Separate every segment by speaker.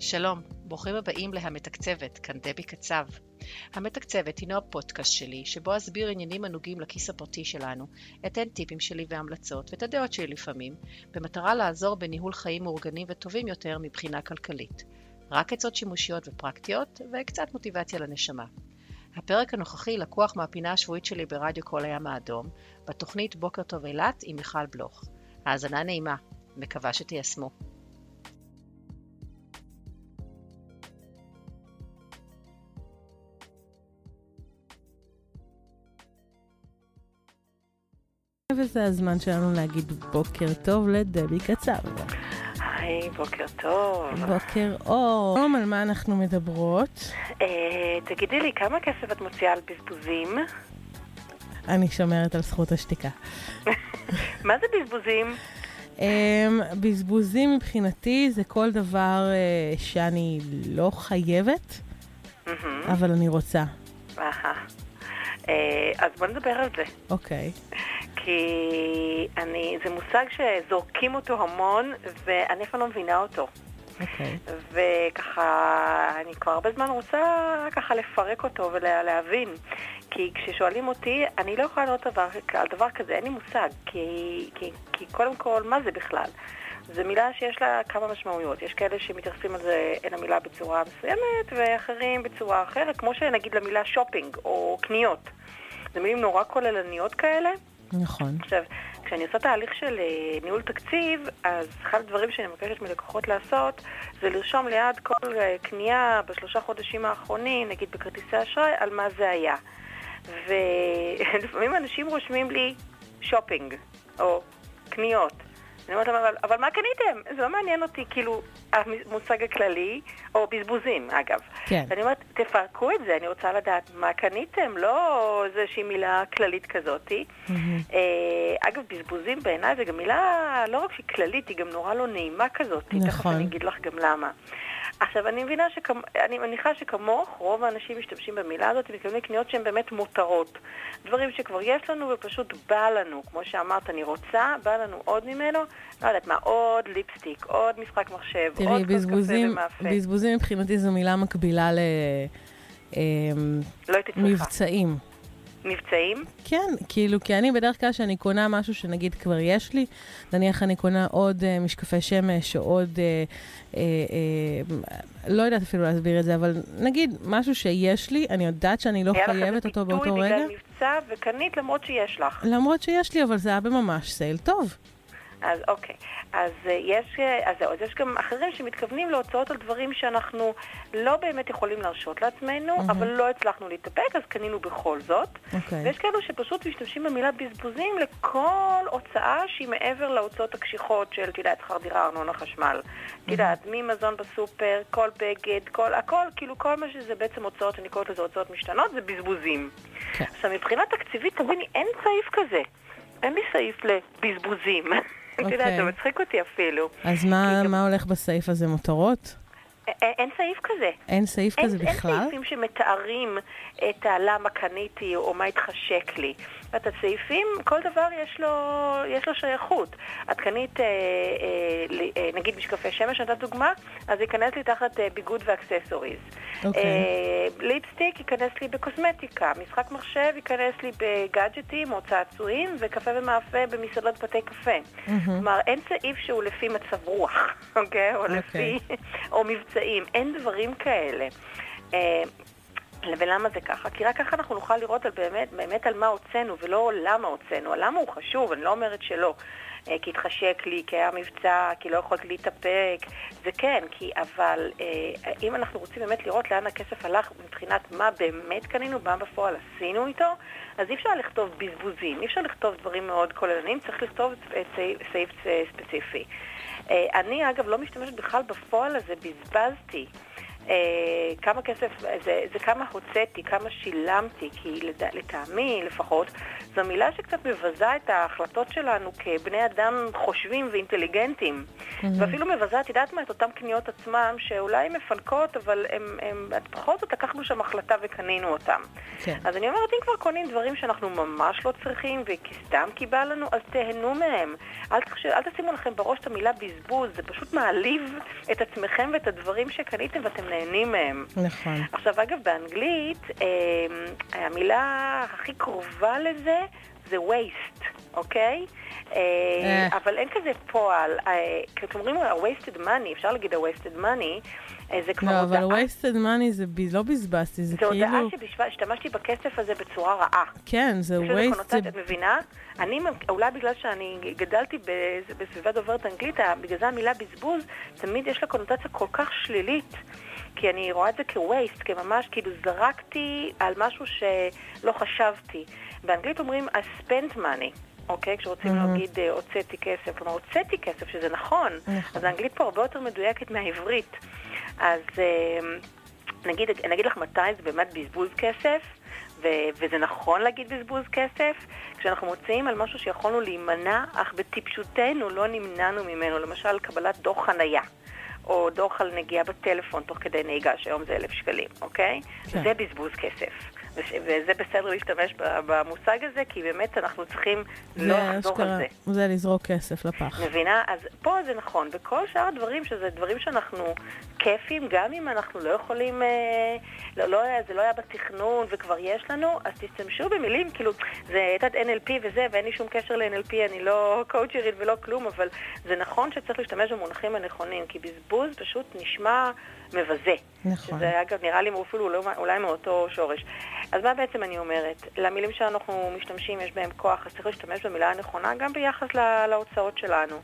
Speaker 1: שלום, ברוכים הבאים להמתקצבת, כאן דבי קצב. המתקצבת הינו הפודקאסט שלי, שבו אסביר עניינים הנוגעים לכיס הפרטי שלנו, אתן טיפים שלי והמלצות, ואת הדעות שלי לפעמים, במטרה לעזור בניהול חיים מאורגנים וטובים יותר מבחינה כלכלית. רק עצות שימושיות ופרקטיות, וקצת מוטיבציה לנשמה. הפרק הנוכחי לקוח מהפינה השבועית שלי ברדיו כל הים האדום, בתוכנית בוקר טוב אילת עם מיכל בלוך. האזנה נעימה, מקווה שתיישמו.
Speaker 2: וזה הזמן שלנו להגיד בוקר טוב לדבי קצר.
Speaker 3: היי, בוקר טוב.
Speaker 2: בוקר אור. על מה אנחנו מדברות?
Speaker 3: אה, תגידי לי, כמה כסף את מוציאה על בזבוזים?
Speaker 2: אני שומרת על זכות השתיקה.
Speaker 3: מה זה בזבוזים?
Speaker 2: אמ, בזבוזים מבחינתי זה כל דבר אה, שאני לא חייבת, אבל אני רוצה.
Speaker 3: אהה. אה, אז בוא נדבר על זה.
Speaker 2: אוקיי.
Speaker 3: כי אני, זה מושג שזורקים אותו המון, ואני אף פעם לא מבינה אותו.
Speaker 2: אוקיי.
Speaker 3: וככה, אני כבר הרבה זמן רוצה ככה לפרק אותו ולהבין. כי כששואלים אותי, אני לא יכולה דבר, על דבר כזה, אין לי מושג. כי, כי, כי קודם כל, מה זה בכלל? זו מילה שיש לה כמה משמעויות. יש כאלה שמתייחסים על זה, אל המילה בצורה מסוימת, ואחרים בצורה אחרת, כמו שנגיד למילה שופינג או קניות. זה מילים נורא כוללניות כאלה.
Speaker 2: נכון.
Speaker 3: עכשיו, כשאני עושה תהליך של uh, ניהול תקציב, אז אחד הדברים שאני מבקשת מלקוחות לעשות, זה לרשום ליד כל uh, קנייה בשלושה חודשים האחרונים, נגיד בכרטיסי אשראי, על מה זה היה. ולפעמים אנשים רושמים לי שופינג, או קניות. אני אומרת להם, אבל, אבל מה קניתם? זה לא מעניין אותי, כאילו, המושג הכללי, או בזבוזים, אגב.
Speaker 2: כן.
Speaker 3: ואני אומרת, תפרקו את זה, אני רוצה לדעת מה קניתם, לא איזושהי מילה כללית כזאתי. אה, אגב, בזבוזים בעיניי זה גם מילה לא רק שהיא כללית, היא גם נורא לא נעימה כזאת. תכף
Speaker 2: נכון.
Speaker 3: אני אגיד לך גם למה. עכשיו, אני מבינה שכמ... אני מניחה שכמוך, רוב האנשים משתמשים במילה הזאת, הם מתכוונים קניות שהן באמת מותרות. דברים שכבר יש לנו ופשוט בא לנו. כמו שאמרת, אני רוצה, בא לנו עוד ממנו. לא יודעת מה, עוד ליפסטיק, עוד משחק מחשב,
Speaker 2: תראי,
Speaker 3: עוד כוס קפה
Speaker 2: בזבוזים. בזבוזים מבחינתי זו מילה מקבילה
Speaker 3: לא הייתי צריכה.
Speaker 2: למבצעים.
Speaker 3: מבצעים?
Speaker 2: כן, כאילו, כי אני בדרך כלל כשאני קונה משהו שנגיד כבר יש לי, נניח אני קונה עוד uh, משקפי שמש או עוד, uh, uh, uh, לא יודעת אפילו להסביר את זה, אבל נגיד משהו שיש לי, אני יודעת שאני לא
Speaker 3: היה לך
Speaker 2: חייבת
Speaker 3: איזה
Speaker 2: אותו באותו
Speaker 3: פיתוי
Speaker 2: רגע,
Speaker 3: בגלל מבצע וקנית למרות שיש לך.
Speaker 2: למרות שיש לי, אבל זה היה בממש סייל טוב.
Speaker 3: אז אוקיי. אז אה, יש, אה, אז זהו, אז יש גם אחרים שמתכוונים להוצאות על דברים שאנחנו לא באמת יכולים להרשות לעצמנו,
Speaker 2: מהמם.
Speaker 3: אבל לא הצלחנו להתאפק, אז קנינו בכל זאת.
Speaker 2: אוקיי.
Speaker 3: ויש כאלו שפשוט משתמשים במילה בזבוזים לכל הוצאה שהיא מעבר להוצאות הקשיחות של, את יודעת, שכר דירה, ארנונה, חשמל. את יודעת, ממזון בסופר, כל בגד, כל, הכל, כאילו כל מה שזה בעצם הוצאות, שאני קוראת לזה הוצאות משתנות, זה בזבוזים.
Speaker 2: כן.
Speaker 3: עכשיו, מבחינה תקציבית, תביני, אין סעיף כזה. אין לי סעיף לבזבוזים. את יודעת,
Speaker 2: אוקיי.
Speaker 3: זה מצחיק אותי אפילו.
Speaker 2: אז מה, הולך בסעיף הזה? מותרות?
Speaker 3: אין סעיף כזה.
Speaker 2: אין סעיף
Speaker 3: אין,
Speaker 2: כזה
Speaker 3: אין
Speaker 2: בכלל?
Speaker 3: סעיפים שמתארים את הלמה קניתי או מה התחשק לי. את הסעיפים, כל דבר יש לו, יש לו שייכות. את קנית, אה, אה, אה, נגיד משקפי שמש, נתת דוגמה, אז ייכנס לי תחת אה, ביגוד ואקססוריז.
Speaker 2: אוקיי.
Speaker 3: אה, ליפסטיק ייכנס לי בקוסמטיקה, משחק מחשב ייכנס לי בגאדג'טים או צעצועים, וקפה ומאפה במסעדות בתי קפה.
Speaker 2: מהמם.
Speaker 3: כלומר, אין סעיף שהוא לפי מצב רוח, אוקיי? או
Speaker 2: אוקיי.
Speaker 3: לפי... או מבצעים. אין דברים כאלה. אה, ולמה זה ככה? כי רק ככה אנחנו נוכל לראות על באמת, באמת על מה הוצאנו, ולא למה הוצאנו. הלמה הוא חשוב, אני לא אומרת שלא. אה, כי התחשק לי, כי היה מבצע, כי לא יכולתי להתאפק, זה כן, כי אבל אה, אם אנחנו רוצים באמת לראות לאן הכסף הלך מבחינת מה באמת קנינו, מה בפועל עשינו איתו, אז אי אפשר לכתוב בזבוזים, אי אפשר לכתוב דברים מאוד כוללניים, צריך לכתוב סעיף, אה, ספציפי. אני אגב לא משתמשת בכלל בפועל הזה, בזבזתי. אה, כמה כסף, זה, זה כמה הוצאתי, כמה שילמתי, כי לד, לטעמי לפחות, זו מילה שקצת מבזה את ההחלטות שלנו כבני אדם חושבים ואינטליגנטים. Mm-hmm. ואפילו מבזה, את יודעת מה, את אותן קניות עצמם, שאולי הן מפנקות, אבל הם, הם, בכל זאת לקחנו שם החלטה וקנינו אותם. כן. אז אני אומרת, אם כבר קונים דברים שאנחנו ממש לא צריכים, וסתם כי בא לנו, אז תהנו מהם. אל, תחש... אל תשימו לכם בראש את המילה בזבוז, זה פשוט מעליב את עצמכם ואת הדברים שקניתם ואתם נהנים מהם.
Speaker 2: נכון.
Speaker 3: עכשיו, אגב, באנגלית, אה, המילה הכי קרובה לזה זה waste, אוקיי? אה, אה. אבל אין כזה פועל. כשאומרים wasted money, אפשר להגיד ה-wasted money, זה כבר
Speaker 2: לא, הודעה... לא, אבל wasted money זה ב... לא בזבזתי, זה, זה כאילו...
Speaker 3: זה הודעה שהשתמשתי בכסף הזה בצורה רעה.
Speaker 2: כן, זה wasted...
Speaker 3: את מבינה? אני, אולי בגלל שאני גדלתי בסביבה דוברת אנגלית, בגלל זה המילה בזבוז, תמיד יש לה קונוטציה כל כך שלילית. כי אני רואה את זה כ-waste, כממש, כאילו זרקתי על משהו שלא חשבתי. באנגלית אומרים I spent money. אוקיי? כשרוצים mm-hmm. להגיד אה, הוצאתי כסף, כלומר הוצאתי כסף, שזה נכון, נכון. אז האנגלית פה הרבה יותר מדויקת מהעברית. אז אה, נגיד, נגיד לך מתי זה באמת בזבוז כסף, ו- וזה נכון להגיד בזבוז כסף, כשאנחנו מוצאים על משהו שיכולנו להימנע, אך בטיפשותנו לא נמנענו ממנו, למשל קבלת דוח חנייה. או דוח על נגיעה בטלפון תוך כדי נהיגה, שהיום זה אלף שקלים, אוקיי? כן. זה בזבוז כסף. וזה בסדר להשתמש במושג הזה, כי באמת אנחנו צריכים לא לחזור על זה.
Speaker 2: זה לזרוק כסף לפח.
Speaker 3: מבינה? אז פה זה נכון. וכל שאר הדברים, שזה דברים שאנחנו כיפים, גם אם אנחנו לא יכולים, אה, לא, לא, זה לא היה בתכנון וכבר יש לנו, אז תשתמשו במילים, כאילו, זה את NLP וזה, ואין לי שום קשר ל-NLP, אני לא קואוצ'רית ולא כלום, אבל זה נכון שצריך להשתמש במונחים הנכונים, כי בזבוז פשוט נשמע... מבזה.
Speaker 2: נכון.
Speaker 3: שזה אגב נראה לי אפילו אולי מאותו שורש. אז מה בעצם אני אומרת? למילים שאנחנו משתמשים יש בהם כוח, אז צריך להשתמש במילה הנכונה גם ביחס לה, להוצאות שלנו.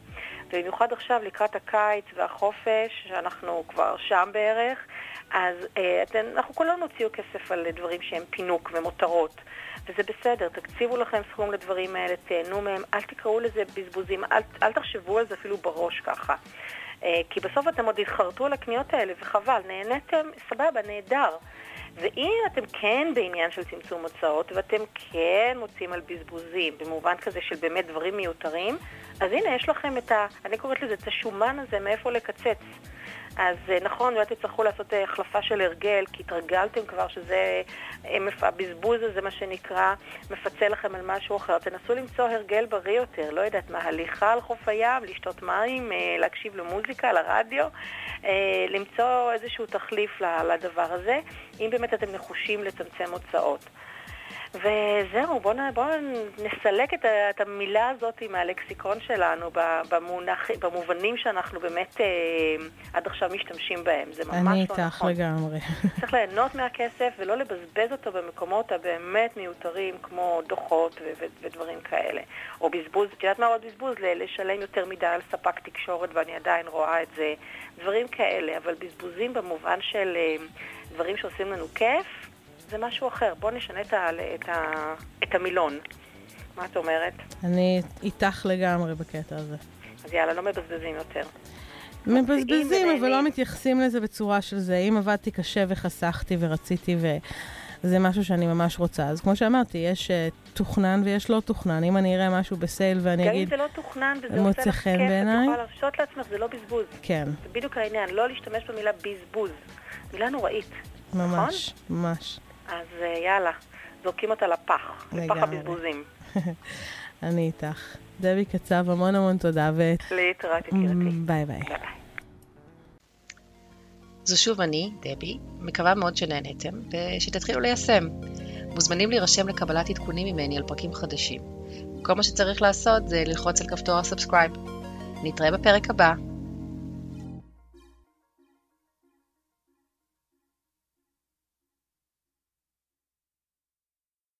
Speaker 3: ובמיוחד עכשיו לקראת הקיץ והחופש, שאנחנו כבר שם בערך, אז אה, אנחנו כולנו נוציאו כסף על דברים שהם פינוק ומותרות. וזה בסדר, תקציבו לכם סכום לדברים האלה, תהנו מהם, אל תקראו לזה בזבוזים, אל, אל תחשבו על זה אפילו בראש ככה. אה, כי בסוף אתם עוד התחרטו על הקניות האלה, וחבל, נהניתם, סבבה, נהדר. ואם אתם כן בעניין של צמצום הוצאות, ואתם כן מוצאים על בזבוזים, במובן כזה של באמת דברים מיותרים, אז הנה, יש לכם את ה... אני קוראת לזה את השומן הזה, מאיפה לקצץ. אז אה, נכון, אולי תצטרכו לעשות אה, החלפה של הרגל, כי התרגלתם כבר שזה, אה, הבזבוז הזה, מה שנקרא, מפצה לכם על משהו אחר. תנסו למצוא הרגל בריא יותר, לא יודעת מה, הליכה על חוף הים, לשתות מים, להקשיב למוזיקה, לרדיו, למצוא איזשהו תחליף לדבר הזה, אם באמת אתם נחושים לצמצם הוצאות. וזהו, בואו בוא נסלק את, את המילה הזאת מהלקסיקון שלנו במונח, במובנים שאנחנו באמת אה, עד עכשיו משתמשים בהם. זה ממש לא נכון.
Speaker 2: אני איתך לגמרי.
Speaker 3: צריך ליהנות מהכסף ולא לבזבז אותו במקומות הבאמת מיותרים, כמו דוחות ו- ו- ודברים כאלה. או בזבוז, את יודעת מה עוד בזבוז? לשלם יותר מדי על ספק תקשורת, ואני עדיין רואה את זה. דברים כאלה, אבל בזבוזים במובן של אה, דברים שעושים לנו כיף. זה משהו אחר. בואו נשנה את, ה, את, ה, את המילון. מה את אומרת?
Speaker 2: אני איתך לגמרי בקטע הזה.
Speaker 3: אז יאללה, לא מבזבזים יותר.
Speaker 2: מבזבזים, אבל לא מתייחסים לזה בצורה של זה. אם עבדתי קשה וחסכתי ורציתי וזה משהו שאני ממש רוצה. אז כמו שאמרתי, יש uh, תוכנן ויש לא תוכנן. אם אני אראה משהו בסייל ואני אגיד...
Speaker 3: גם אם זה לא תוכנן וזה עושה לך כיף, את יכולה להרשות לעצמך, זה לא בזבוז.
Speaker 2: כן.
Speaker 3: זה בדיוק העניין, לא להשתמש במילה בזבוז. מילה נוראית.
Speaker 2: ממש, נכון? ממש.
Speaker 3: אז אה, יאללה, זורקים אותה לפח, לפח הבזבוזים.
Speaker 2: אני איתך. דבי קצב, המון המון תודה. ו...
Speaker 3: להתראות, יקירתי.
Speaker 2: ביי ביי.
Speaker 1: זו שוב אני, דבי, מקווה מאוד שנהנתם, ושתתחילו ליישם. מוזמנים להירשם לקבלת עדכונים ממני על פרקים חדשים. כל מה שצריך לעשות זה ללחוץ על כפתור ה subscribe. נתראה בפרק הבא.